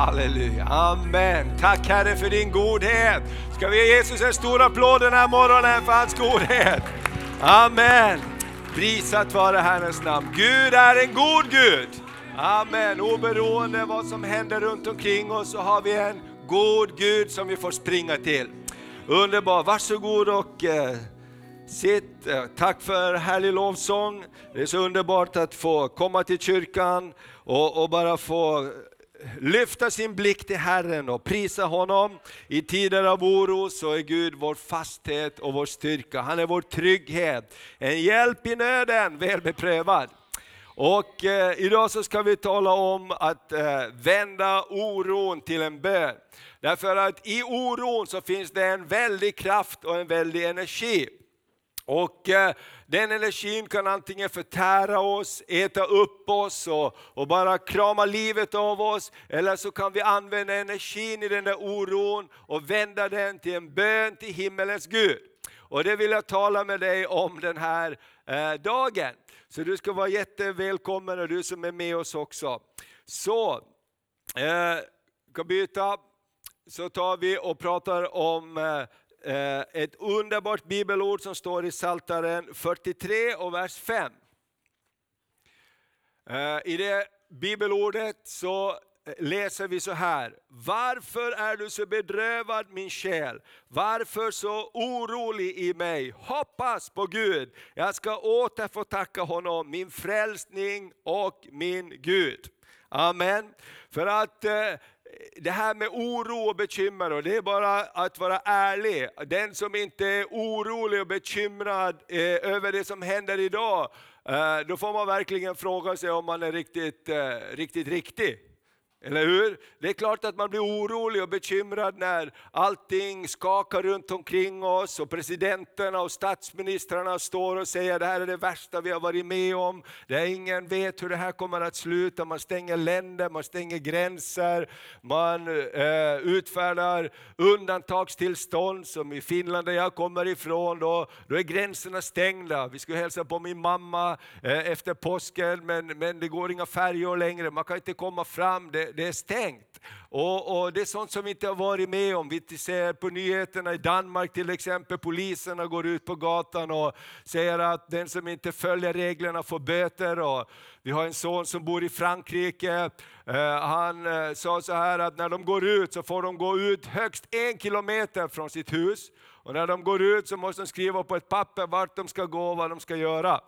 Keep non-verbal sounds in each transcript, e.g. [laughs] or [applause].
Halleluja, amen. Tack Herre för din godhet. Ska vi ge Jesus en stor applåd den här morgonen för hans godhet? Amen. Prisat vare Herrens namn. Gud är en god Gud. Amen. Oberoende vad som händer runt omkring oss så har vi en god Gud som vi får springa till. Underbar, varsågod och eh, sitt. Tack för härlig lovsång. Det är så underbart att få komma till kyrkan och, och bara få lyfta sin blick till Herren och prisa honom. I tider av oro så är Gud vår fasthet och vår styrka. Han är vår trygghet, en hjälp i nöden, väl beprövad. Och eh, idag så ska vi tala om att eh, vända oron till en bön. Därför att i oron så finns det en väldig kraft och en väldig energi. Och eh, den energin kan antingen förtära oss, äta upp oss och, och, bara krama livet av oss. Eller så kan vi använda energin i den där oron och vända den till en bön till himmelens Gud. Och det vill jag tala med dig om den här eh, dagen. Så du ska vara jättevälkommen och du som är med oss också. Så, eh, kan byta. Så tar vi och pratar om Eh, Eh, ett underbart bibelord som står i Saltaren 43 och vers 5. Eh, I det bibelordet så eh, läser vi så här. Varför är du så bedrövad min själ? Varför så orolig i mig? Hoppas på Gud. Jag ska åter få tacka honom, min frälsning och min Gud. Amen. För att eh, det här med oro och bekymmer, det är bara att vara ärlig. Den som inte är orolig och bekymrad eh, över det som händer idag, eh, då får man verkligen fråga sig om man är riktigt, riktigt riktig. Eller hur? Det är klart att man blir orolig och bekymrad när allting skakar runt omkring oss och presidenterna och statsministrarna står och säger att det här är det värsta vi har varit med om. Det ingen vet hur det här kommer att sluta. Man stänger länder, man stänger gränser, man eh, utfärdar undantagstillstånd som i Finland där jag kommer ifrån. Då, då är gränserna stängda. Vi skulle hälsa på min mamma eh, efter påsken men, men det går inga färjor längre, man kan inte komma fram. Det, det, är stängt. Och, och, Det är sånt som vi inte har varit med om. Vi ser på nyheterna i Danmark till exempel, poliserna går ut på gatan och säger att den som inte följer reglerna får böter. Och vi har en son som bor i Frankrike. Eh, han eh, sa så här att när de går ut så får de gå ut högst en kilometer från sitt hus. Och när de går ut så måste de skriva på ett papper vart de ska gå och vad de ska göra.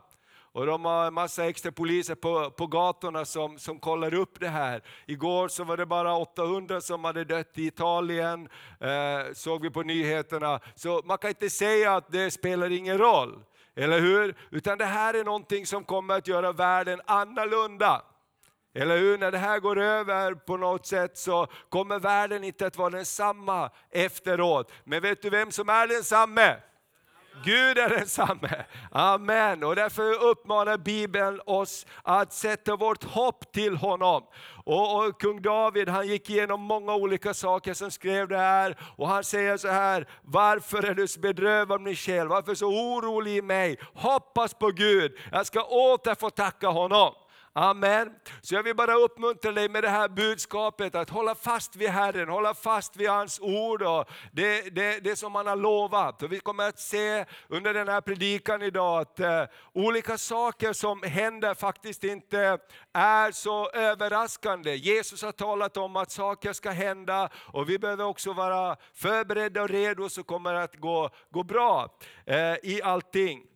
Och de har en massa extra poliser på, på gatorna som, som kollar upp det här. Igår så var det bara 800 som hade dött i Italien, eh, såg vi på nyheterna. Så man kan inte säga att det spelar ingen roll. Eller hur? Utan det här är någonting som kommer att göra världen annorlunda. Eller hur? När det här går över på något sätt så kommer världen inte att vara densamma efteråt. Men vet du vem som är densamme? Gud är densamme. Amen. Och därför uppmanar Bibeln oss att sätta vårt hopp till honom. Och, och, Kung David han gick igenom många olika saker som skrev det här. Och han säger så här, varför är du så bedrövad min själ? Varför så orolig i mig? Hoppas på Gud, jag ska åter få tacka honom. Amen. Så jag vill bara uppmuntra dig med det här budskapet att hålla fast vid Herren, hålla fast vid hans ord och det, det, det som han har lovat. Och vi kommer att se under den här predikan idag att eh, olika saker som händer faktiskt inte är så överraskande. Jesus har talat om att saker ska hända och vi behöver också vara förberedda och redo så kommer det att gå, gå bra eh, i allting.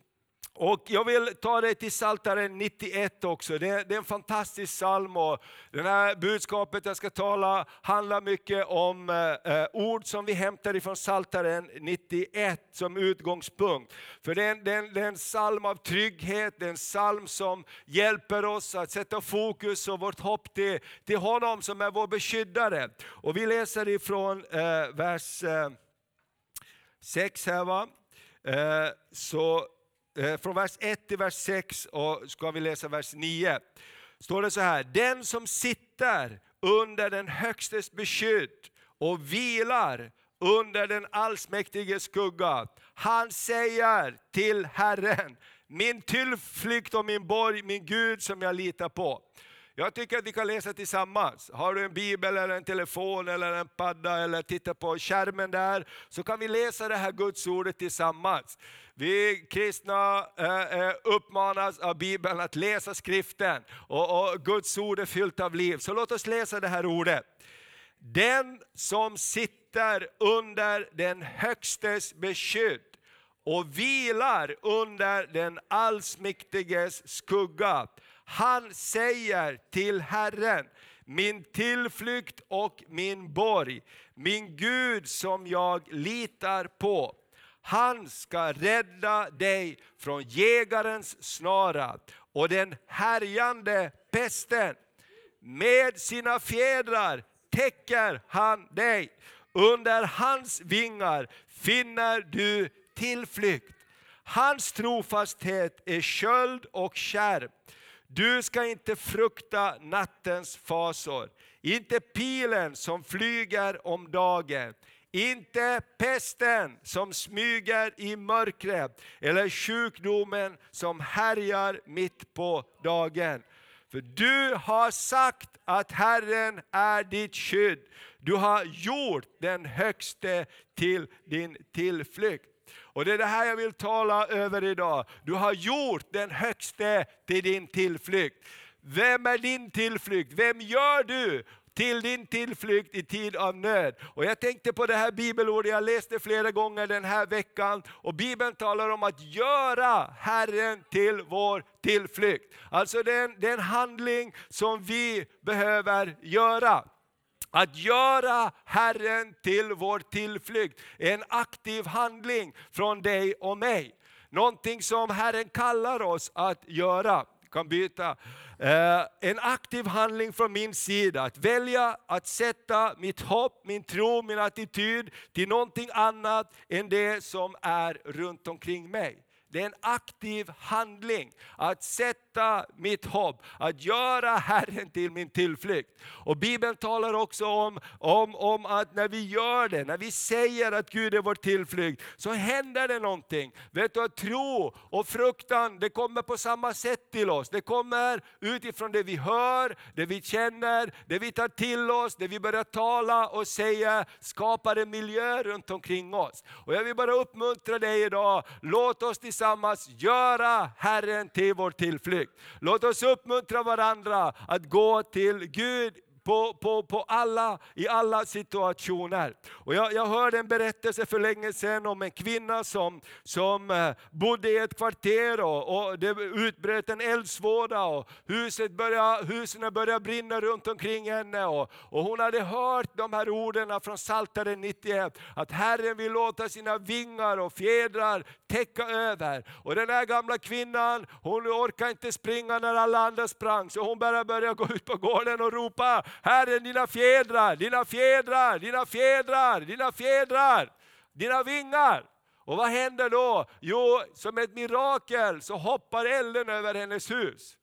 Och jag vill ta dig till Psaltaren 91 också. Det är, det är en fantastisk psalm och det här budskapet jag ska tala handlar mycket om eh, eh ord som vi hämtar ifrån Psaltaren 91 som utgångspunkt. För det är, en, det, är en, det är en psalm av trygghet, det är en psalm som hjälper oss att sätta fokus och vårt hopp till, till honom som är vår beskyddare. Och vi läser ifrån eh, vers eh, 6 här. Va? Eh, så Eh, från vers 1 till vers 6 och ska vi läsa vers 9. Står det så här, den som sitter under den högstes beskydd och vilar under den allsmäktiges skugga. Han säger till Herren, min tillflykt och min borg, min Gud som jag litar på. Jag tycker att vi kan läsa tillsammans. Har du en bibel, eller en telefon, eller en padda, eller tittar på skärmen där, så kan vi läsa det här Guds ordet tillsammans. Vi kristna eh, eh, uppmanas av Bibeln att läsa skriften, och, och Guds ord är fyllt av liv. Så låt oss läsa det här ordet. Den som sitter under den Högstes beskydd och vilar under den allsmäktiges skugga. Han säger till Herren, min tillflykt och min borg, min Gud som jag litar på. Han ska rädda dig från jägarens snara och den härjande pesten. Med sina fjädrar täcker han dig. Under hans vingar finner du tillflykt. Hans trofasthet är sköld och skärp. Du ska inte frukta nattens fasor, inte pilen som flyger om dagen, inte pesten som smyger i mörkret, eller sjukdomen som härjar mitt på dagen. För du har sagt att Herren är ditt skydd. Du har gjort den högste till din tillflykt. Och det är det här jag vill tala över idag. Du har gjort den högste till din tillflykt. Vem är din tillflykt? Vem gör du till din tillflykt i tid av nöd. Och jag tänkte på det här bibelordet, jag läste flera gånger den här veckan. Och Bibeln talar om att göra Herren till vår tillflykt. Alltså det är en, det är en handling som vi behöver göra. Att göra Herren till vår tillflykt är en aktiv handling från dig och mig. Någonting som Herren kallar oss att göra. Kan byta. Eh, en aktiv handling från min sida, att välja att sätta mitt hopp, min tro, min attityd till någonting annat än det som är runt omkring mig. Det är en aktiv handling att sätta mitt hopp, att göra Herren till min tillflykt. Och Bibeln talar också om, om, om att när vi gör det, när vi säger att Gud är vår tillflykt, så händer det någonting. Vet du att tro och fruktan, det kommer på samma sätt till oss. Det kommer utifrån det vi hör, det vi känner, det vi tar till oss, det vi börjar tala och säga, skapar en miljö runt omkring oss. Och jag vill bara uppmuntra dig idag, låt oss tillsammans göra Herren till vår tillflykt. Låt oss uppmuntra varandra att gå till Gud på, på, på alla, i alla situationer. Och jag, jag hörde en berättelse för länge sedan om en kvinna som, som eh, bodde i ett kvarter och, och det utbröt en eldsvåda och huset började, husen började brinna runt omkring henne. Och, och hon hade hört de här orden från Psaltaren 91, att Herren vill låta sina vingar och fjädrar täcka över. Och den här gamla kvinnan, hon orkade inte springa när alla andra sprang, så hon började gå ut på gården och ropa, Herren dina fjädrar, dina fjädrar, dina fjädrar, dina fjädrar, dina vingar. Och vad händer då? Jo, som ett mirakel så hoppar elden över hennes hus.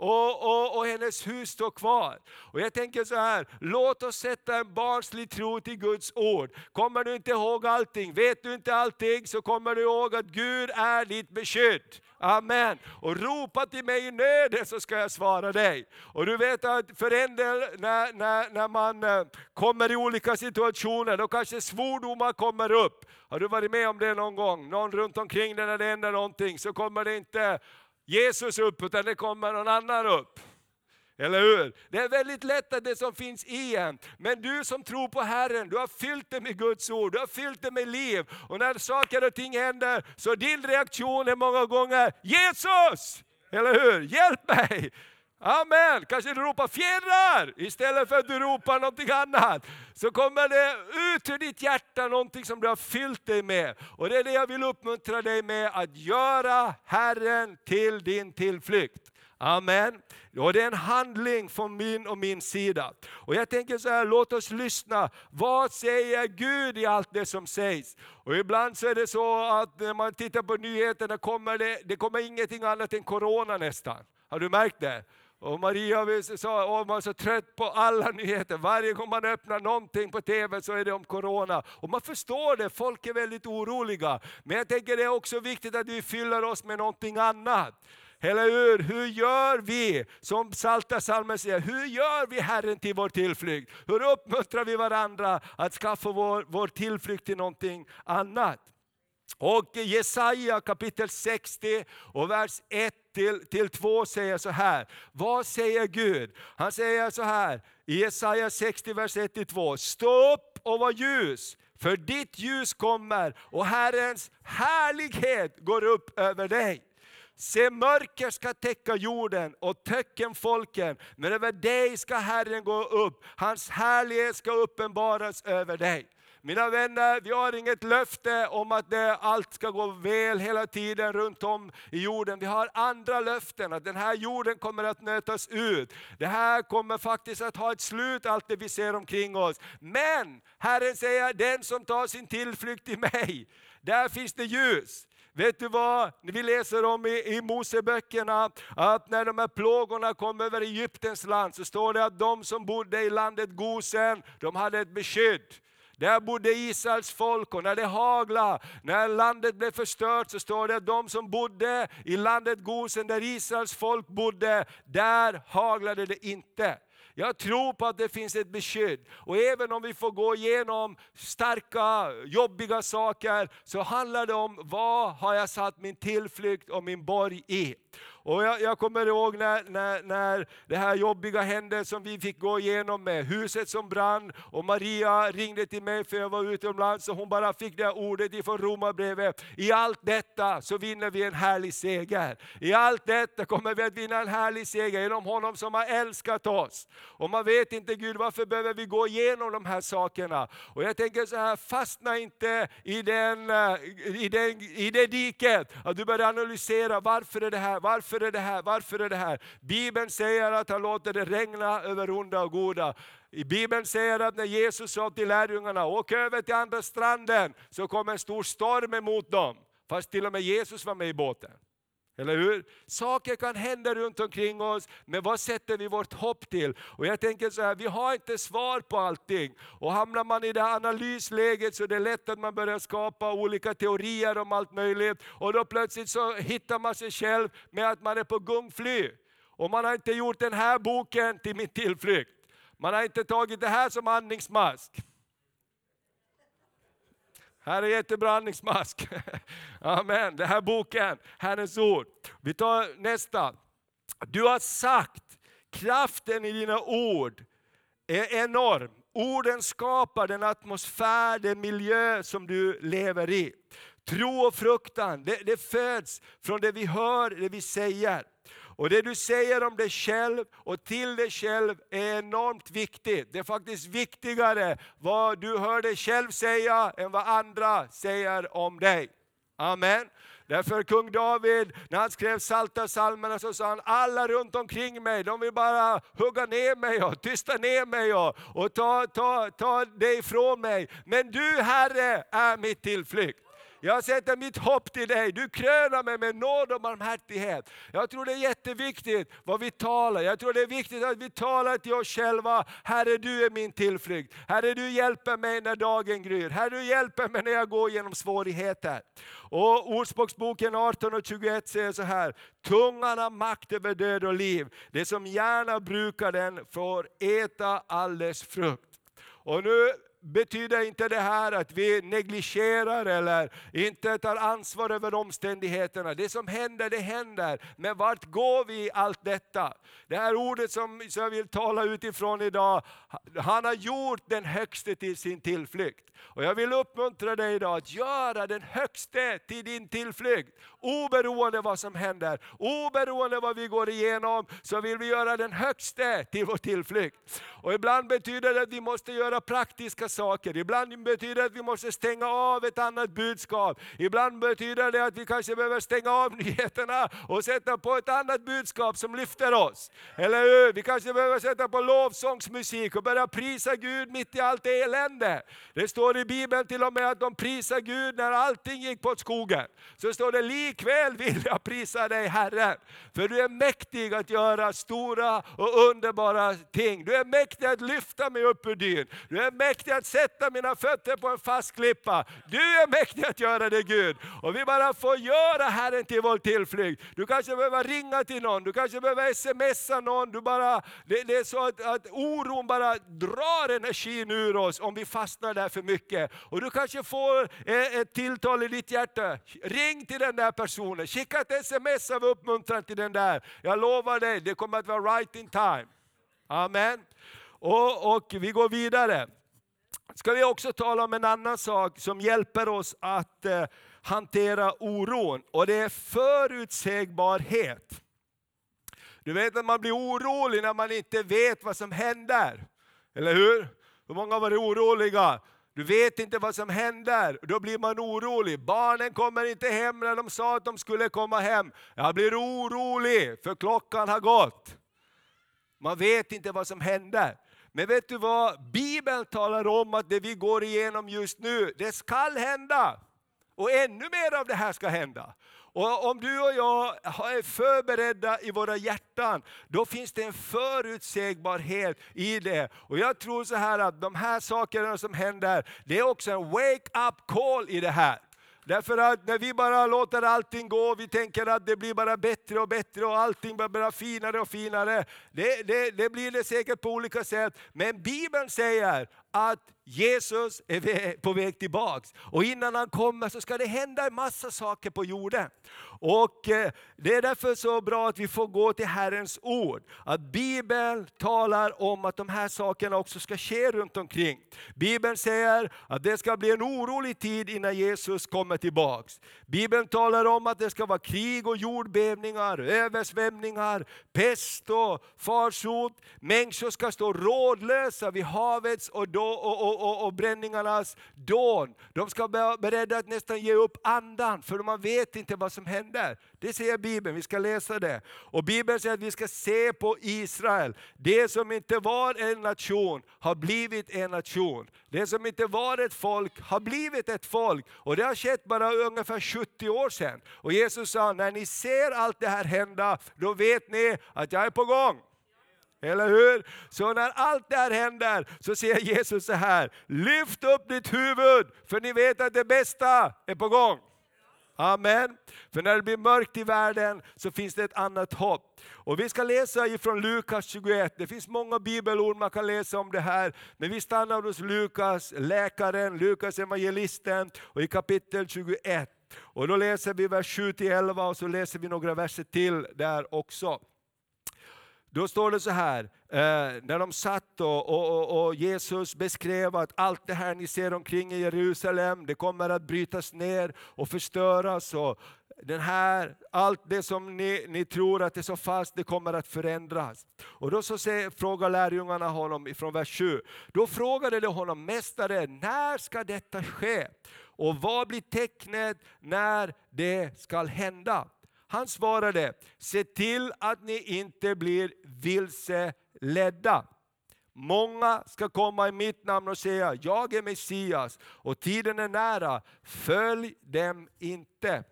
Och, och, och, hennes hus står kvar. Och jag tänker så här, låt oss sätta en barnslig tro till Guds ord. Kommer du inte ihåg allting, vet du inte allting, så kommer du ihåg att Gud är ditt beskydd. Amen. Och ropa till mig i nöden så ska jag svara dig. Och du vet att för en del när, när, när man eh, kommer i olika situationer, då kanske svordomar kommer upp. Har du varit med om det någon gång? Någon runt omkring dig när det händer någonting så kommer det inte Jesus upp, utan det kommer någon annan upp. Eller hur? Det är väldigt lätt att det som finns i en. Men du som tror på Herren, du har fyllt det med Guds ord, du har fyllt det med liv. Och när saker och ting händer, så din reaktion är många gånger Jesus! Eller hur? Hjälp mig! Amen! Kanske du ropar fjädrar istället för att du ropar någonting annat. Så kommer det ut ur ditt hjärta någonting som du har fyllt dig med. Och det är det jag vill uppmuntra dig med, att göra Herren till din tillflykt. Amen. Och det är en handling från min och min sida. Och jag tänker så här, låt oss lyssna. Vad säger Gud i allt det som sägs? Och ibland så är det så att när man tittar på nyheterna kommer det, det kommer ingenting annat än Corona nästan. Har du märkt det? Och Maria sa att man är så trött på alla [laughs] nyheter. Varje gång man öppnar någonting på TV så är det om Corona. Och man förstår det, folk är väldigt oroliga. Men jag tänker det är också viktigt att vi fyller oss med någonting annat. Eller hur? Hur gör vi? Som Salta salmen säger, hur gör vi Herren till vår tillflykt? Hur uppmuntrar vi varandra att skaffa vår, vår tillflykt till någonting annat? Och Jesaja kapitel 60 och vers 1 till, till 2 säger så här. Vad säger Gud? Han säger så här i Jesaja 60 vers 1-2. Stå upp och var ljus, för ditt ljus kommer och Herrens härlighet går upp över dig. Se mörker ska täcka jorden och töcken folken, men över dig ska Herren gå upp, hans härlighet ska uppenbaras över dig. Mina vänner, vi har inget löfte om att det, allt ska gå väl hela tiden runt om i jorden. Vi har andra löften, att den här jorden kommer att nötas ut. Det här kommer faktiskt att ha ett slut, allt det vi ser omkring oss. Men Herren säger, den som tar sin tillflykt i mig, där finns det ljus. Vet du vad vi läser om i, i Moseböckerna? Att när de här plågorna kom över Egyptens land så står det att de som bodde i landet Gosen, de hade ett beskydd. Där bodde Israels folk och när det haglade, när landet blev förstört så står det att de som bodde i landet Gosen där Israels folk bodde, där haglade det inte. Jag tror på att det finns ett beskydd. Och även om vi får gå igenom starka, jobbiga saker, så handlar det om vad har jag satt min tillflykt och min borg i. Och jag, jag, kommer ihåg när, när, när det här jobbiga hände som vi fick gå igenom med huset som brann och Maria ringde till mig för jag var utomlands och hon bara fick det ordet ifrån Romarbrevet. I allt detta så vinner vi en härlig seger. I allt detta kommer vi att vinna en härlig seger genom honom som har älskat oss. Och man vet inte Gud varför behöver vi gå igenom de här sakerna. Och jag tänker så här, fastna inte i, den, eh, i, den, i det diket. Att du börjar analysera varför är det här, varför varför är det här? Varför är det här? Bibeln säger att han låter det regna över onda och goda. I Bibeln säger att när Jesus sa till lärjungarna, åk över till andra stranden, så kom en stor storm emot dem. Fast till och med Jesus var med i båten. Eller hur? Saker kan hända runt omkring oss, men vad sätter vi vårt hopp till? Och jag tänker så här, vi har inte svar på allting. Och hamnar man i det här analysläget så är det lätt att man börjar skapa olika teorier om allt möjligt. Och då plötsligt så hittar man sig själv med att man är på gungfly. Och man har inte gjort den här boken till min tillflykt. Man har inte tagit det här som andningsmask. Här är jättebra andningsmask. [laughs] Amen. Den här boken, Herrens ord. Vi tar nästa. Du har sagt, kraften i dina ord är enorm. Orden skapar den atmosfär, den miljö som du lever i. Tro och fruktan, det, det föds från det vi hör, det vi säger. Och det du säger om dig själv och till dig själv är enormt viktigt. Det är faktiskt viktigare vad du hör dig själv säga än vad andra säger om dig. Amen. Därför kung David, när han skrev Salta salmerna så sa han, alla runt omkring mig, de vill bara hugga ner mig och tysta ner mig och, och ta, ta, ta det ifrån mig. Men du Herre är mitt tillflykt. Jag sätter mitt hopp till dig. Du krönar mig med nåd och barmhärtighet. Jag tror det är jätteviktigt vad vi talar. Jag tror det är viktigt att vi talar till oss själva. Herre du är min tillflykt. Herre du hjälper mig när dagen gryr. Herre du hjälper mig när jag går genom svårigheter. Och Ordspråksboken 18 och 21 säger så här. Tungan har makt över död och liv. Det som gärna brukar den får äta all dess frukt. Och nu betyder inte det här att vi negligerar eller inte tar ansvar över omständigheterna. Det som händer, det händer. Men vart går vi i allt detta? Det här ordet som jag vill tala utifrån idag, han har gjort den högste till sin tillflykt. Och jag vill uppmuntra dig idag att göra den högste till din tillflykt. Oberoende vad som händer, oberoende vad vi går igenom, så vill vi göra den högste till vår tillflykt. Och ibland betyder det att vi måste göra praktiska saker. Ibland betyder det att vi måste stänga av ett annat budskap. Ibland betyder det att vi kanske behöver stänga av [laughs] nyheterna och sätta på ett annat budskap som lyfter oss. Eller hur? Vi kanske behöver sätta på lovsångsmusik och börja prisa Gud mitt i allt elände. Det står i Bibeln till och med att de prisar Gud när allting gick på skogen. Så står det ikväll vill jag prisa dig Herre, för du är mäktig att göra stora och underbara ting. Du är mäktig att lyfta mig upp ur dyn. Du är mäktig att sätta mina fötter på en fast klippa. Du är mäktig att göra det Gud. Och vi bara får göra Herren till vår tillflykt. Du kanske behöver ringa till någon, du kanske behöver smsa någon. Du bara, det, det är så att, att oron bara drar energin ur oss om vi fastnar där för mycket. Och du kanske får eh, ett tilltal i ditt hjärta. Ring till den där personen, skicka ett sms av uppmuntran till den där. Jag lovar dig, det kommer att vara right in time. Amen. Och, och vi går vidare. Ska vi också tala om en annan sak som hjälper oss att eh, hantera oron. Och det är förutsägbarhet. Du vet att man blir orolig när man inte vet vad som händer. Eller hur? Hur många har varit oroliga? Du vet inte vad som händer, då blir man orolig. Barnen kommer inte hem när de sa att de skulle komma hem. Jag blir orolig för klockan har gått. Man vet inte vad som händer. Men vet du vad? Bibeln talar om att det vi går igenom just nu, det skall hända. Och ännu mer av det här ska hända. Och om du och jag är förberedda i våra hjärtan, då finns det en förutsägbarhet i det. Och jag tror så här att de här sakerna som händer, det är också en wake up call i det här. Därför att när vi bara låter allting gå, vi tänker att det blir bara bättre och bättre och allting blir bara finare och finare. Det, det, det blir det säkert på olika sätt. Men Bibeln säger att Jesus är på väg tillbaks. Och innan han kommer så ska det hända en massa saker på jorden. Och eh, Det är därför så bra att vi får gå till Herrens ord. Att Bibeln talar om att de här sakerna också ska ske runt omkring. Bibeln säger att det ska bli en orolig tid innan Jesus kommer tillbaks. Bibeln talar om att det ska vara krig och jordbävningar, översvämningar, pest och farsot. Människor ska stå rådlösa vid havets och, då, och, och, och, och bränningarnas dån. De ska vara beredda att nästan ge upp andan, för man vet inte vad som händer. Det säger Bibeln, vi ska läsa det. Och Bibeln säger att vi ska se på Israel. Det som inte var en nation har blivit en nation. Det som inte var ett folk har blivit ett folk. Och det har skett bara ungefär 70 år sedan. Och Jesus sa, när ni ser allt det här hända, då vet ni att jag är på gång. Eller hur? Så när allt det här händer så säger Jesus så här, lyft upp ditt huvud för ni vet att det bästa är på gång. Amen. För när det blir mörkt i världen så finns det ett annat hopp. Och Vi ska läsa ifrån Lukas 21. Det finns många bibelord man kan läsa om det här. Men vi stannar hos Lukas, läkaren, Lukas evangelisten och i kapitel 21. Och Då läser vi vers 7-11 och så läser vi några verser till där också. Då står det så här, eh, när de satt och, och, och, Jesus beskrev att allt det här ni ser omkring i Jerusalem, det kommer att brytas ner och förstöras. Och den här, allt det som ni, ni tror att är så fast, det kommer att förändras. Och då så säger, frågar lärjungarna honom från vers 7, då frågade de honom, Mästare, när ska detta ske? Och vad blir tecknet när det ska hända? Han svarade, se till att ni inte blir vilseledda. Många ska komma i mitt namn och säga, jag är Messias och tiden är nära, följ dem inte.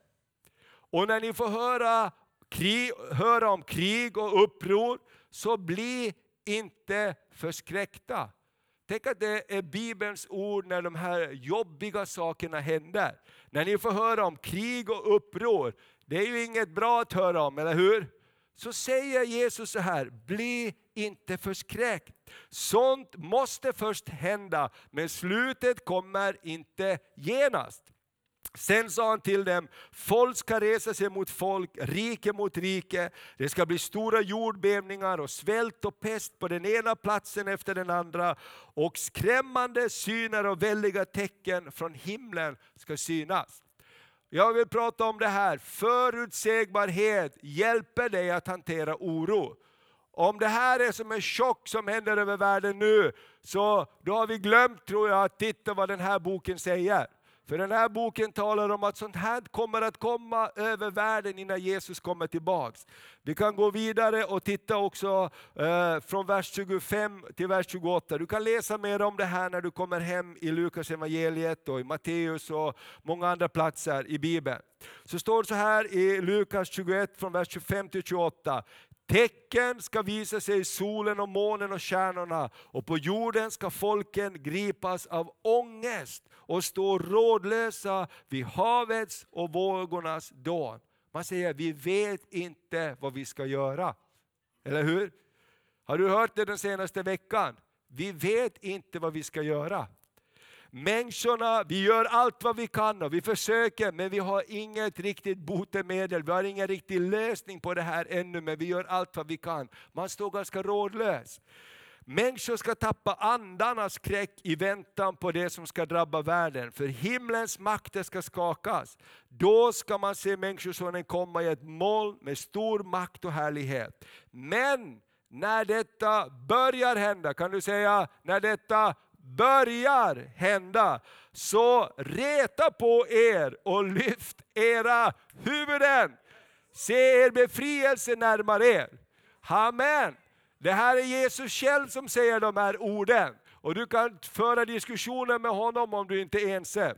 Och när ni får höra, krig, höra om krig och uppror, så bli inte förskräckta. Tänk att det är Bibelns ord när de här jobbiga sakerna händer. När ni får höra om krig och uppror, det är ju inget bra att höra om, eller hur? Så säger Jesus så här, bli inte förskräckt. Sånt måste först hända, men slutet kommer inte genast. Sen sa han till dem, folk ska resa sig mot folk, rike mot rike. Det ska bli stora jordbävningar och svält och pest på den ena platsen efter den andra. Och skrämmande syner och väldiga tecken från himlen ska synas. Jag vill prata om det här, förutsägbarhet hjälper dig att hantera oro. Om det här är som en chock som händer över världen nu, så då har vi glömt tror jag att titta vad den här boken säger. För den här boken talar om att sånt här kommer att komma över världen innan Jesus kommer tillbaks. Vi kan gå vidare och titta också eh, från vers 25 till vers 28. Du kan läsa mer om det här när du kommer hem i Lukas evangeliet och i Matteus och många andra platser i Bibeln. Så står det så här i Lukas 21 från vers 25 till 28. Tecken ska visa sig i solen och månen och stjärnorna och på jorden ska folken gripas av ångest och stå rådlösa vid havets och vågornas dån. Man säger vi vet inte vad vi ska göra. Eller hur? Har du hört det den senaste veckan? Vi vet inte vad vi ska göra. Människorna, vi gör allt vad vi kan och vi försöker men vi har inget riktigt botemedel, vi har ingen riktig lösning på det här ännu men vi gör allt vad vi kan. Man står ganska rådlös. Människor ska tappa andarnas skräck i väntan på det som ska drabba världen. För himlens makter ska skakas. Då ska man se Människosonen komma i ett moln med stor makt och härlighet. Men när detta börjar hända, kan du säga när detta börjar hända, så reta på er och lyft era huvuden. Se er befrielse närmare er. Amen. Det här är Jesus själv som säger de här orden. Och du kan föra diskussioner med honom om du inte är ense.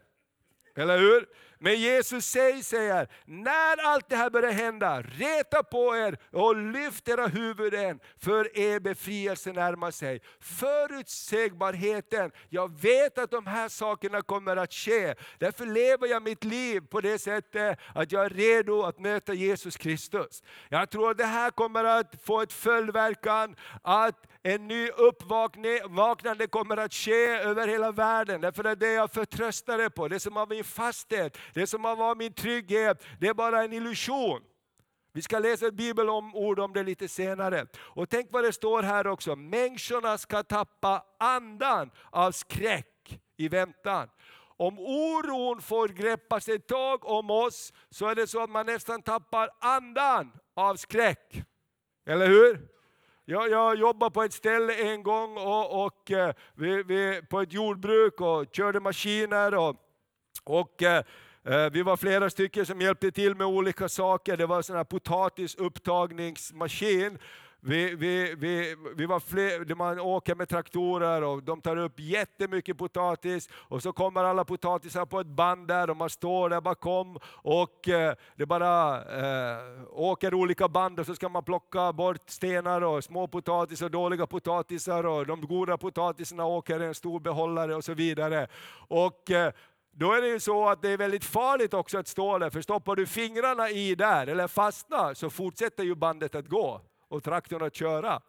Eller hur? Men Jesus säger, säger, när allt det här börjar hända, reta på er och lyft era huvuden, för er befrielse närmar sig. Förutsägbarheten, jag vet att de här sakerna kommer att ske. Därför lever jag mitt liv på det sättet att jag är redo att möta Jesus Kristus. Jag tror att det här kommer att få ett följdverkan, att en ny uppvaknande kommer att ske över hela världen. Därför att det jag förtröstade på, det som var min fasthet, det som var min trygghet, det är bara en illusion. Vi ska läsa ett bibelord om det lite senare. Och tänk vad det står här också, människorna ska tappa andan av skräck i väntan. Om oron får greppa sig tag om oss så är det så att man nästan tappar andan av skräck. Eller hur? Jag, jag jobbade på ett ställe en gång och, och eh, vi, vi, på ett jordbruk och körde maskiner. Och, och eh, eh vi var flera stycken som hjälpte till med olika saker. Det var en potatisupptagningsmaskin vi, vi, vi, vi var fler, man åker med traktorer och de tar upp jättemycket potatis och så kommer alla potatisar på ett band där och man står där bakom och eh, det bara eh, åker olika band och så ska man plocka bort stenar och små potatisar och dåliga potatisar och de goda potatisarna åker i en stor behållare och så vidare. Och, eh, då är det ju så att det är väldigt farligt också att stå där, för stoppar du fingrarna i där eller fastnar så fortsätter ju bandet att gå och traktorn att köra.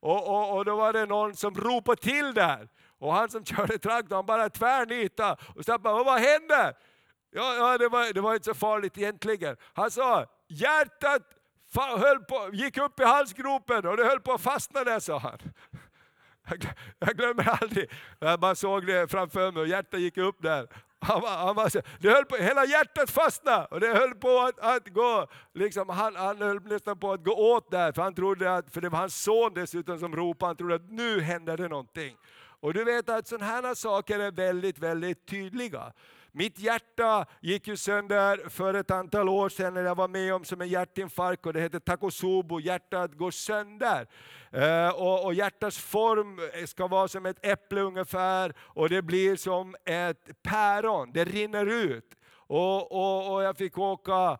Och, och, och då var det någon som ropade till där. Och han som [laughs] körde traktorn han bara tvärnitade och sa vad hände? Ja, ja det, var, det var inte så farligt egentligen. Han sa, hjärtat höll på, gick upp i halsgropen och det höll på att fastna där, sa han. [laughs] Jag glömmer aldrig, jag bara såg det framför mig och hjärtat gick upp där. Han var, han var, det höll på, hela hjärtat fastnade och det höll på att, att gå, liksom, han, han höll nästan på att gå åt där, för han trodde att, för det var hans son dessutom som ropade, han trodde att nu händer det någonting. Och du vet att sådana här saker är väldigt, väldigt tydliga. Mitt hjärta gick ju sönder för ett antal år sedan när jag var med om som en hjärtinfarkt och det heter Takotsubo, hjärtat går sönder. Eh, och, och hjärtats form ska vara som ett äpple ungefär och det blir som ett päron, det rinner ut. Och, och, och jag fick åka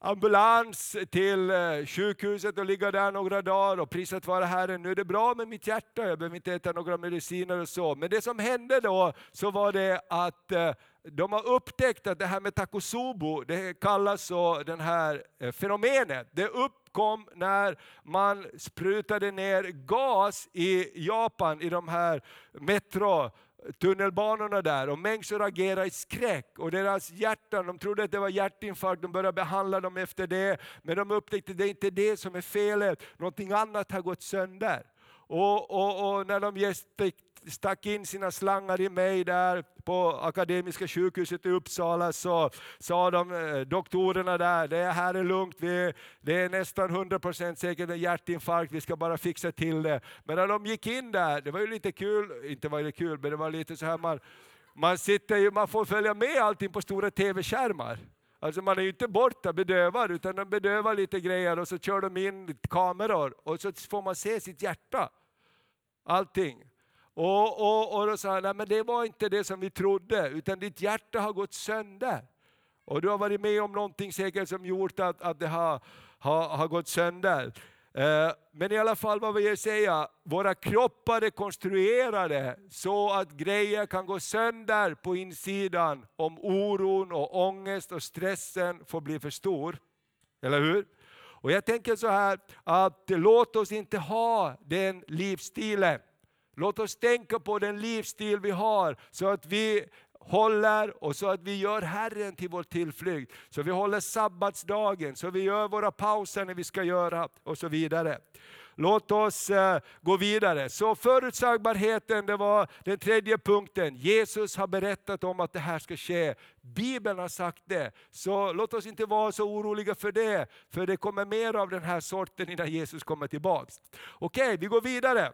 ambulans till eh, sjukhuset och ligga där några dagar och prisat vara Herren, nu är det bra med mitt hjärta, jag behöver inte äta några mediciner och så. Men det som hände då, så var det att eh, de har upptäckt att det här med takosubo, det kallas så den här eh, fenomenet. Det uppkom när man sprutade ner gas i Japan i de här metro tunnelbanorna där och människor agerade i skräck och deras hjärtan, de trodde att det var hjärtinfarkt, de började behandla dem efter det. Men de upptäckte att det är det som är felet, någonting annat har gått sönder. Och, och, och när de stack in sina slangar i mig där på Akademiska sjukhuset i Uppsala så sa de, eh, doktorerna där, det här är lugnt, vi, det är nästan 100% säkert en hjärtinfarkt, vi ska bara fixa till det. Men när de gick in där, det var ju lite kul, inte var det kul, men det var lite så här man, man, sitter, man får följa med allting på stora tv-skärmar. Alltså man är ju inte borta bedövad, utan de bedövar lite grejer och så kör de in kameror och så får man se sitt hjärta. Allting. Och, och, och då sa han, nej men det var inte det som vi trodde, utan ditt hjärta har gått sönder. Och du har varit med om någonting säkert som gjort att, att det har, har, har gått sönder. Eh, men i alla fall vad vill jag säga, våra kroppar är konstruerade så att grejer kan gå sönder på insidan om oron och ångest och stressen får bli för stor. Eller hur? Och jag tänker så här, att låt oss inte ha den livsstilen. Låt oss tänka på den livsstil vi har så att vi håller och så att vi gör Herren till vår tillflykt. Så vi håller sabbatsdagen, så vi gör våra pauser när vi ska göra och så vidare. Låt oss eh, gå vidare. Så förutsägbarheten, det var den tredje punkten. Jesus har berättat om att det här ska ske. Bibeln har sagt det. Så låt oss inte vara så oroliga för det, för det kommer mer av den här sorten innan Jesus kommer tillbaks. Okej, vi går vidare.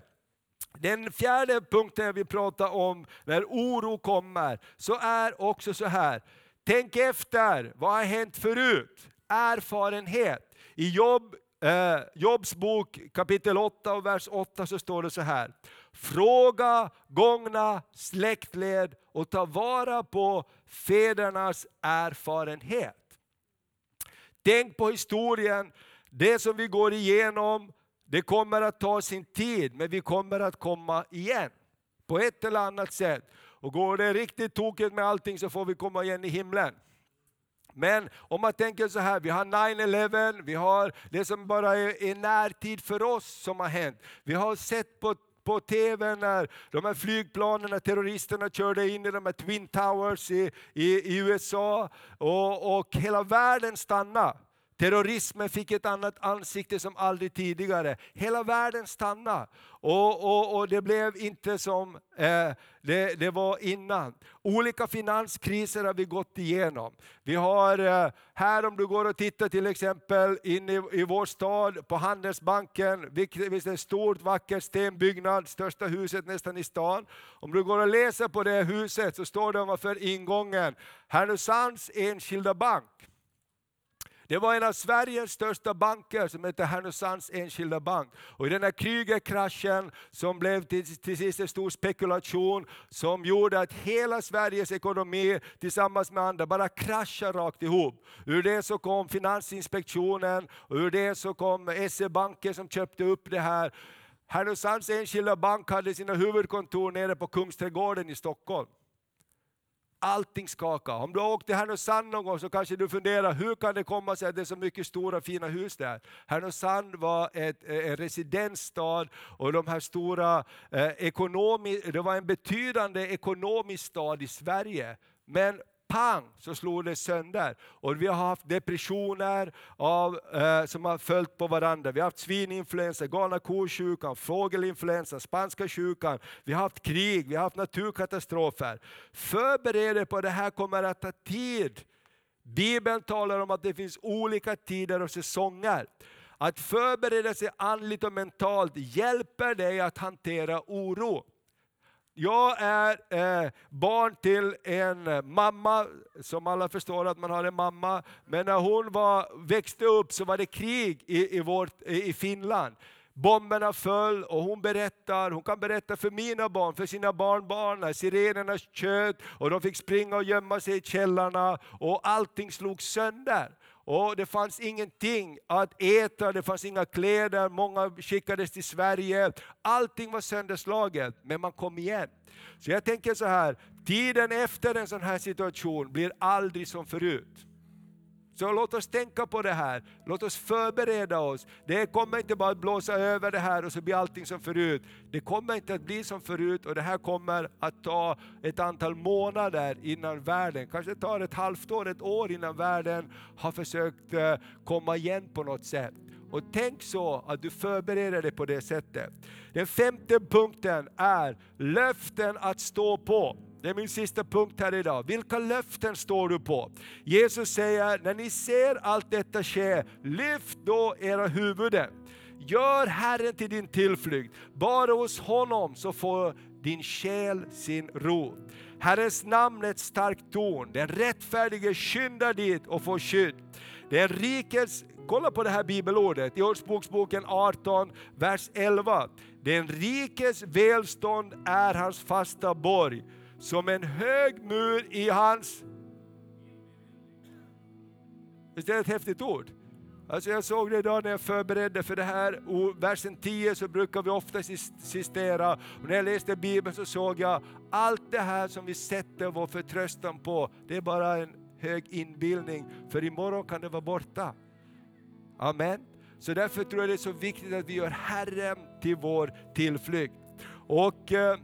Den fjärde punkten jag vill prata om när oro kommer, så är också så här. Tänk efter, vad har hänt förut? Erfarenhet. I Jobb, eh, Jobs bok kapitel 8 och vers 8 så står det så här. Fråga gångna släktled och ta vara på fädernas erfarenhet. Tänk på historien, det som vi går igenom, det kommer att ta sin tid, men vi kommer att komma igen. På ett eller annat sätt. Och går det riktigt tokigt med allting så får vi komma igen i himlen. Men om man tänker så här, vi har 9-11, vi har det som bara är, är närtid för oss som har hänt. Vi har sett på på TV när de här flygplanen, när terroristerna körde in i de här Twin Towers i, i, i USA och, och hela världen stannade. Terrorismen fick ett annat ansikte som aldrig tidigare. Hela världen stannade och, och, och det blev inte som eh, det, det, var innan. Olika finanskriser har vi gått igenom. Vi har eh, här om du går och tittar till exempel in i, i vår stad på Handelsbanken, Det är en stort vacker stenbyggnad, största huset nästan i stan. Om du går och läser på det huset så står det ovanför ingången Härnösands enskilda bank. Det var en av Sveriges största banker som hette Härnösands Enskilda Bank. Och i den här Krügerkraschen som blev till, till sist en stor spekulation som gjorde att hela Sveriges ekonomi tillsammans med andra bara kraschade rakt ihop. Ur det så kom Finansinspektionen och ur det så kom SE-banken som köpte upp det här. Härnösands Enskilda Bank hade sina huvudkontor nere på Kungsträdgården i Stockholm. Allting skakar. Om du har åkt till Härnösand någon gång så kanske du funderar, hur kan det komma sig att det är så mycket stora fina hus där? Härnösand var ett, eh, en residensstad och de här stora eh, ekonomi, det var en betydande ekonomisk stad i Sverige. Men pang så slog det sönder. Och vi har haft depressioner av, eh, som har följt på varandra. Vi har haft svininfluensa, galna kosjukan, fågelinfluensa, spanska sjukan. Vi har haft krig, vi har haft naturkatastrofer. Förbered er på att det här kommer att ta tid. Bibeln talar om att det finns olika tider och säsonger. Att förbereda sig andligt och mentalt hjälper dig att hantera oro. Jag är eh, barn till en mamma, som alla förstår att man har en mamma, men när hon var, växte upp så var det krig i, i, vårt, i Finland. Bomberna föll och hon berättar, hon kan berätta för mina barn, för sina barnbarn, när sirenerna tjöt och de fick springa och gömma sig i källarna och allting slog sönder. Och det fanns ingenting att äta, det fanns inga kläder, många skickades till Sverige. Allting var sönderslaget, men man kom igen. Så jag tänker så här, tiden efter en sån här situation blir aldrig som förut. Så låt oss tänka på det här, låt oss förbereda oss. Det kommer inte bara att blåsa över det här och så blir allting som förut. Det kommer inte att bli som förut och det här kommer att ta ett antal månader innan världen, kanske tar ett halvt år, ett år innan världen har försökt eh, komma igen på något sätt. Och tänk så att du förbereder dig på det sättet. Den femte punkten är löften att stå på. Det är min sista punkt här idag. Vilka löften står du på? Jesus säger, när ni ser allt detta ske, lyft då era huvuden. Gör Herren till din tillflykt. Bara hos honom så får din själ sin ro. Herrens namn är ett starkt torn. Den rättfärdige skyndar dit och får skydd. Den rikes, kolla på det här bibelordet i Ordspråksboken 18, vers 11. Den rikes välstånd är hans fasta borg som en hög mur i hans Visst är det ett häftigt ord? Alltså jag såg det idag när jag förberedde för det här, och versen 10 så brukar vi ofta citera, och när jag läste Bibeln så såg jag allt det här som vi sätter vår förtröstan på, det är bara en hög inbildning, för imorgon kan det vara borta. Amen. Så därför tror jag det är så viktigt att vi gör Herren till vår tillflykt. Och eh,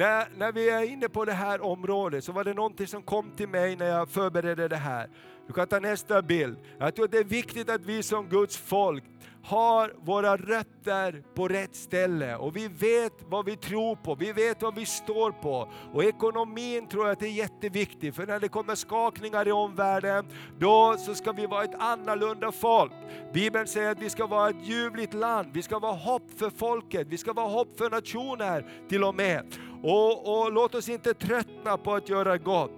när, när vi är inne på det här området så var det någonting som kom till mig när jag förberedde det här. Du kan ta nästa bild. Jag tror det är viktigt att vi som Guds folk har våra rötter på rätt ställe och vi vet vad vi tror på, vi vet vad vi står på. Och ekonomin tror jag att är jätteviktig, för när det kommer skakningar i omvärlden, då så ska vi vara ett annorlunda folk. Bibeln säger att vi ska vara ett ljuvligt land, vi ska vara hopp för folket, vi ska vara hopp för nationer till och med. Och, och låt oss inte tröttna på att göra gott.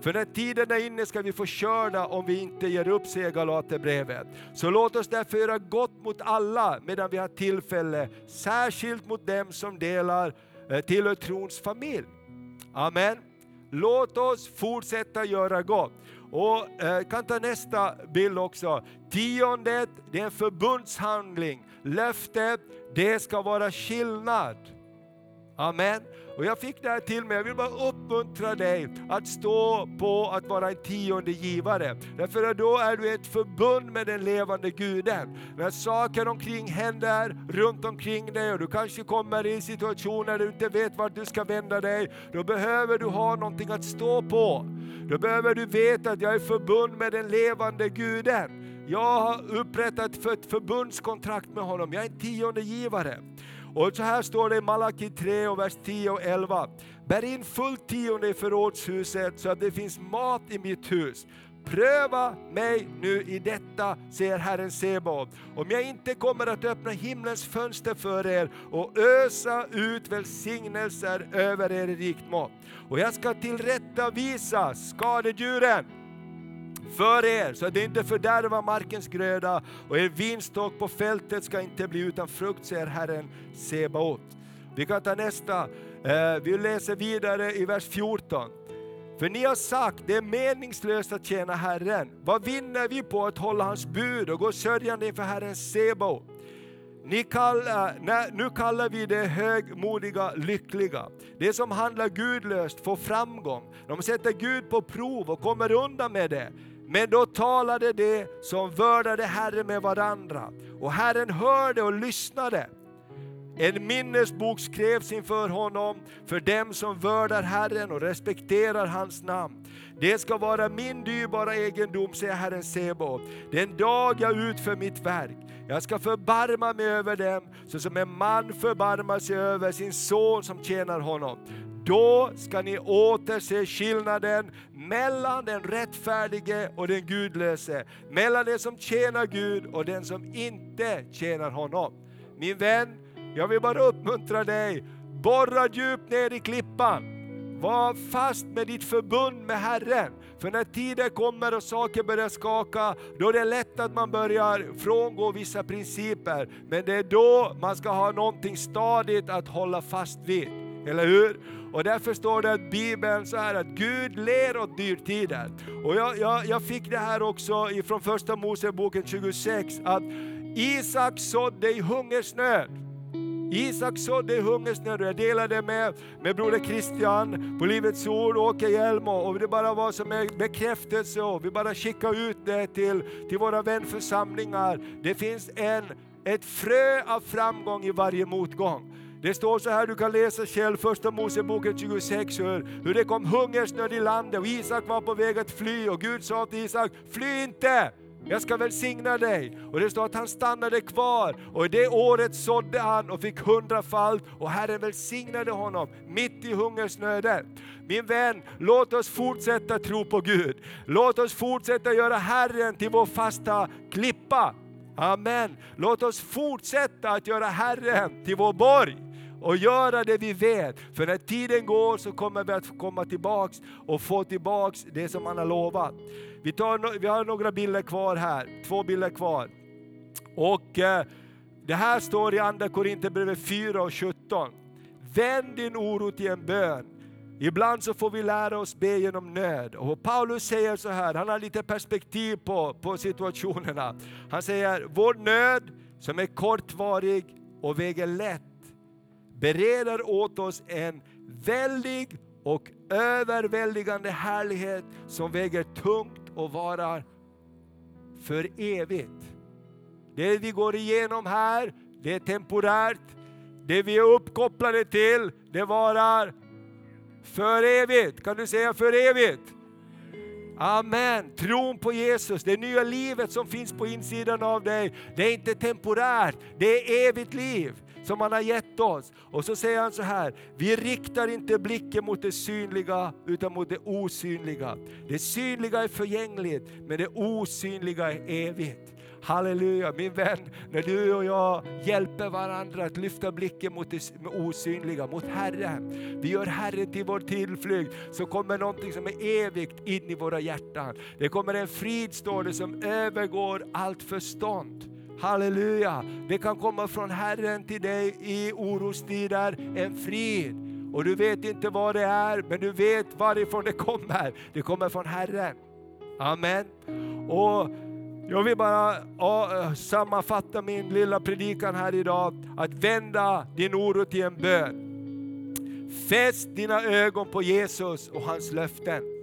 För när tiden är inne ska vi få körda om vi inte ger upp, säger Galaterbrevet. Så låt oss därför göra gott mot alla medan vi har tillfälle, särskilt mot dem som delar eh, tillhör trons familj. Amen. Låt oss fortsätta göra gott. Och eh, kan ta nästa bild också. Tiondet, det är en förbundshandling. Löftet, det ska vara skillnad. Amen. Och jag fick det här till mig, jag vill bara uppmuntra dig att stå på att vara en tionde givare. Därför att då är du ett förbund med den levande guden. När saker omkring händer runt omkring dig och du kanske kommer i situationer där du inte vet vart du ska vända dig, då behöver du ha någonting att stå på. Då behöver du veta att jag är förbund med den levande guden. Jag har upprättat ett förbundskontrakt med honom, jag är en tionde givare. Och så här står det i Malaki 3 och vers 10 och 11. Bär in fullt tionde i förrådshuset så att det finns mat i mitt hus. Pröva mig nu i detta, säger Herren Sebaot, om jag inte kommer att öppna himlens fönster för er och ösa ut välsignelser över er i rikt mått. Och jag ska tillrättavisa skadedjuren för er, så att det inte fördärvar markens gröda och er vinstock på fältet ska inte bli utan frukt, säger Herren Sebaot. Vi kan ta nästa, eh, vi läser vidare i vers 14. För ni har sagt, det är meningslöst att tjäna Herren. Vad vinner vi på att hålla hans bud och gå sörjande inför Herren Sebaot? Ni kallar, eh, nej, nu kallar vi det högmodiga lyckliga. Det som handlar gudlöst får framgång. De sätter Gud på prov och kommer undan med det. Men då talade de som vördade Herren med varandra, och Herren hörde och lyssnade. En minnesbok skrevs inför honom för dem som vördar Herren och respekterar hans namn. Det ska vara min dyrbara egendom, säger Herren Sebo, den dag jag utför mitt verk. Jag ska förbarma mig över dem, så som en man förbarmar sig över sin son som tjänar honom. Då ska ni åter se skillnaden mellan den rättfärdige och den gudlöse, mellan den som tjänar Gud och den som inte tjänar honom. Min vän, jag vill bara uppmuntra dig, borra djupt ner i klippan. Var fast med ditt förbund med Herren. För när tiden kommer och saker börjar skaka, då är det lätt att man börjar frångå vissa principer. Men det är då man ska ha någonting stadigt att hålla fast vid. Eller hur? Och därför står det att Bibeln så här att Gud ler åt dyrtider. Och jag, jag, jag fick det här också ifrån första Moseboken 26, att Isak sådde i hungersnöd. Isak sådde i hungersnöd och jag delade med, med broder Christian på Livets Ord, Åke Hjelm och det bara var som en bekräftelse och vi bara skickade ut det till, till våra vänförsamlingar. Det finns en, ett frö av framgång i varje motgång. Det står så här, du kan läsa själv, första Moseboken 26, hur, hur det kom hungersnöd i landet och Isak var på väg att fly och Gud sa till Isak, fly inte! Jag ska välsigna dig. Och det står att han stannade kvar och i det året sådde han och fick hundrafalt och Herren välsignade honom mitt i hungersnöden. Min vän, låt oss fortsätta tro på Gud. Låt oss fortsätta göra Herren till vår fasta klippa. Amen. Låt oss fortsätta att göra Herren till vår borg och göra det vi vet. För när tiden går så kommer vi att komma tillbaks och få tillbaks det som han har lovat. Vi, tar, vi har några bilder kvar här, två bilder kvar. Och eh, det här står i Andra Korinthierbrevet 4 och 17. Vänd din oro till en bön. Ibland så får vi lära oss be genom nöd. Och Paulus säger så här, han har lite perspektiv på, på situationerna. Han säger, vår nöd som är kortvarig och väger lätt bereder åt oss en väldig och överväldigande härlighet som väger tungt och varar för evigt. Det vi går igenom här, det är temporärt. Det vi är uppkopplade till, det varar för evigt. Kan du säga för evigt? Amen. Tron på Jesus, det nya livet som finns på insidan av dig, det är inte temporärt, det är evigt liv som han har gett oss. Och så säger han så här, vi riktar inte blicken mot det synliga utan mot det osynliga. Det synliga är förgängligt, men det osynliga är evigt. Halleluja, min vän, när du och jag hjälper varandra att lyfta blicken mot det osynliga, mot Herren. Vi gör Herren till vår tillflykt, så kommer någonting som är evigt in i våra hjärtan. Det kommer en frid, står det, som övergår allt förstånd. Halleluja! Det kan komma från Herren till dig i orostider, en frid. Och du vet inte vad det är, men du vet varifrån det kommer. Det kommer från Herren. Amen. Och jag vill bara sammanfatta min lilla predikan här idag, att vända din oro till en bön. Fäst dina ögon på Jesus och hans löften.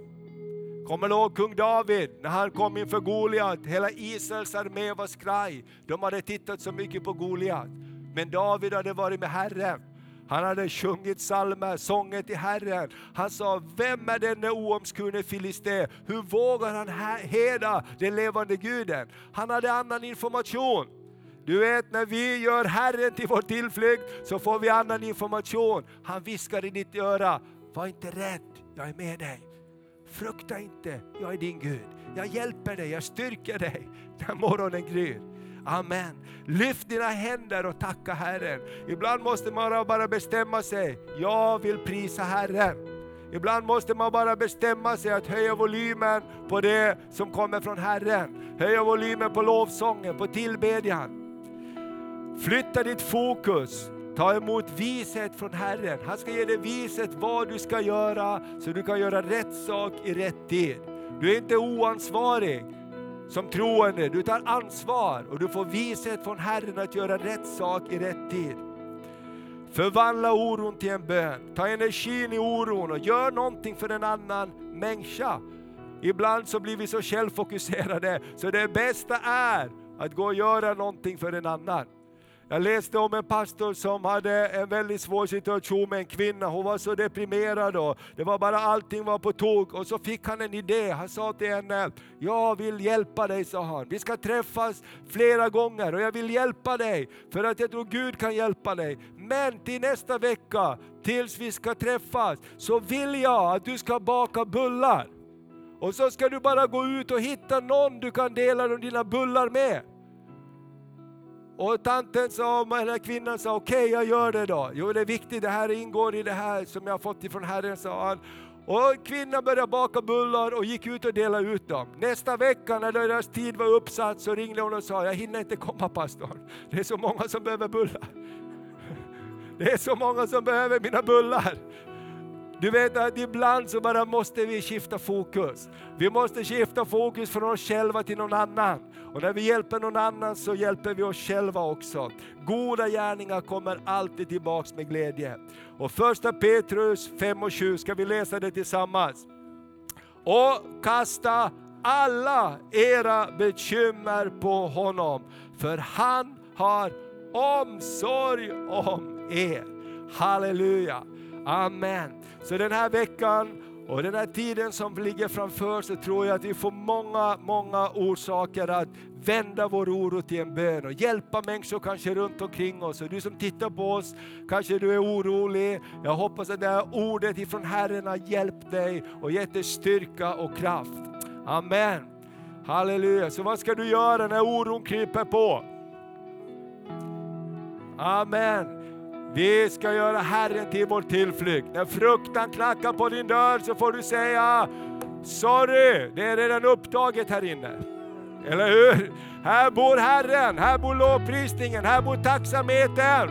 Kommer du ihåg kung David när han kom inför Goliat? Hela Israels armé var skraj. De hade tittat så mycket på Goliat. Men David hade varit med Herren. Han hade sjungit psalmer, sånger till Herren. Han sa, vem är denne oomskurne filisté? Hur vågar han heda den levande guden? Han hade annan information. Du vet när vi gör Herren till vår tillflykt så får vi annan information. Han viskar i ditt öra, var inte rädd, jag är med dig. Frukta inte, jag är din Gud. Jag hjälper dig, jag styrker dig när morgonen gryr. Amen. Lyft dina händer och tacka Herren. Ibland måste man bara bestämma sig, jag vill prisa Herren. Ibland måste man bara bestämma sig att höja volymen på det som kommer från Herren. Höja volymen på lovsången, på tillbedjan. Flytta ditt fokus Ta emot vishet från Herren. Han ska ge dig vishet vad du ska göra så du kan göra rätt sak i rätt tid. Du är inte oansvarig som troende, du tar ansvar och du får vishet från Herren att göra rätt sak i rätt tid. Förvandla oron till en bön. Ta energin i oron och gör någonting för en annan människa. Ibland så blir vi så självfokuserade så det bästa är att gå och göra någonting för en annan. Jag läste om en pastor som hade en väldigt svår situation med en kvinna. Hon var så deprimerad och det var bara allting var på tok. Och så fick han en idé. Han sa till henne, jag vill hjälpa dig, sa han. Vi ska träffas flera gånger och jag vill hjälpa dig för att jag tror Gud kan hjälpa dig. Men till nästa vecka, tills vi ska träffas, så vill jag att du ska baka bullar. Och så ska du bara gå ut och hitta någon du kan dela dina bullar med. Och tanten sa, den här kvinnan sa, okej okay, jag gör det då. Jo det är viktigt, det här ingår i det här som jag har fått ifrån Herren, sa han. Och kvinnan började baka bullar och gick ut och delade ut dem. Nästa vecka när deras tid var uppsatt så ringde hon och sa, jag hinner inte komma pastorn. Det är så många som behöver bullar. [laughs] Det är så många som behöver mina bullar. Du vet att ibland så bara måste vi skifta fokus. Vi måste skifta fokus från oss själva till någon annan. Och när vi hjälper någon annan så hjälper vi oss själva också. Goda gärningar kommer alltid tillbaks med glädje. Och första Petrus 5 och 7 ska vi läsa det tillsammans. Och kasta alla era bekymmer på honom, för han har omsorg om er. Halleluja! Amen. Så den här veckan och den här tiden som ligger framför så tror jag att vi får många, många orsaker att vända vår oro till en bön och hjälpa människor kanske runt omkring oss. Och du som tittar på oss, kanske du är orolig. Jag hoppas att det här ordet ifrån Herren har hjälpt dig och gett dig styrka och kraft. Amen. Halleluja. Så vad ska du göra när oron kryper på? Amen. Vi ska göra Herren till vår tillflykt. När fruktan knackar på din dörr så får du säga Sorry, det är redan upptaget här inne. Eller hur? Här bor Herren, här bor lovprisningen, här bor tacksamheten.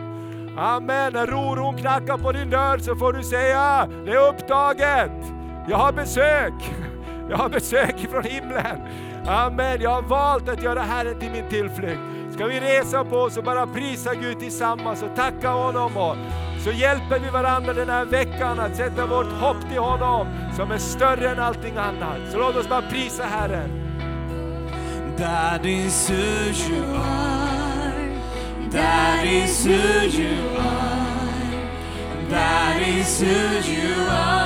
Amen. När oron knackar på din dörr så får du säga, det är upptaget. Jag har besök. Jag har besök från himlen. Amen. Jag har valt att göra Herren till min tillflykt. Ska vi resa på oss och bara prisa Gud tillsammans och tacka honom. Och så hjälper vi varandra den här veckan att sätta vårt hopp till honom som är större än allting annat. Så låt oss bara prisa Herren. That is who you are. That is who you are. That is who you are.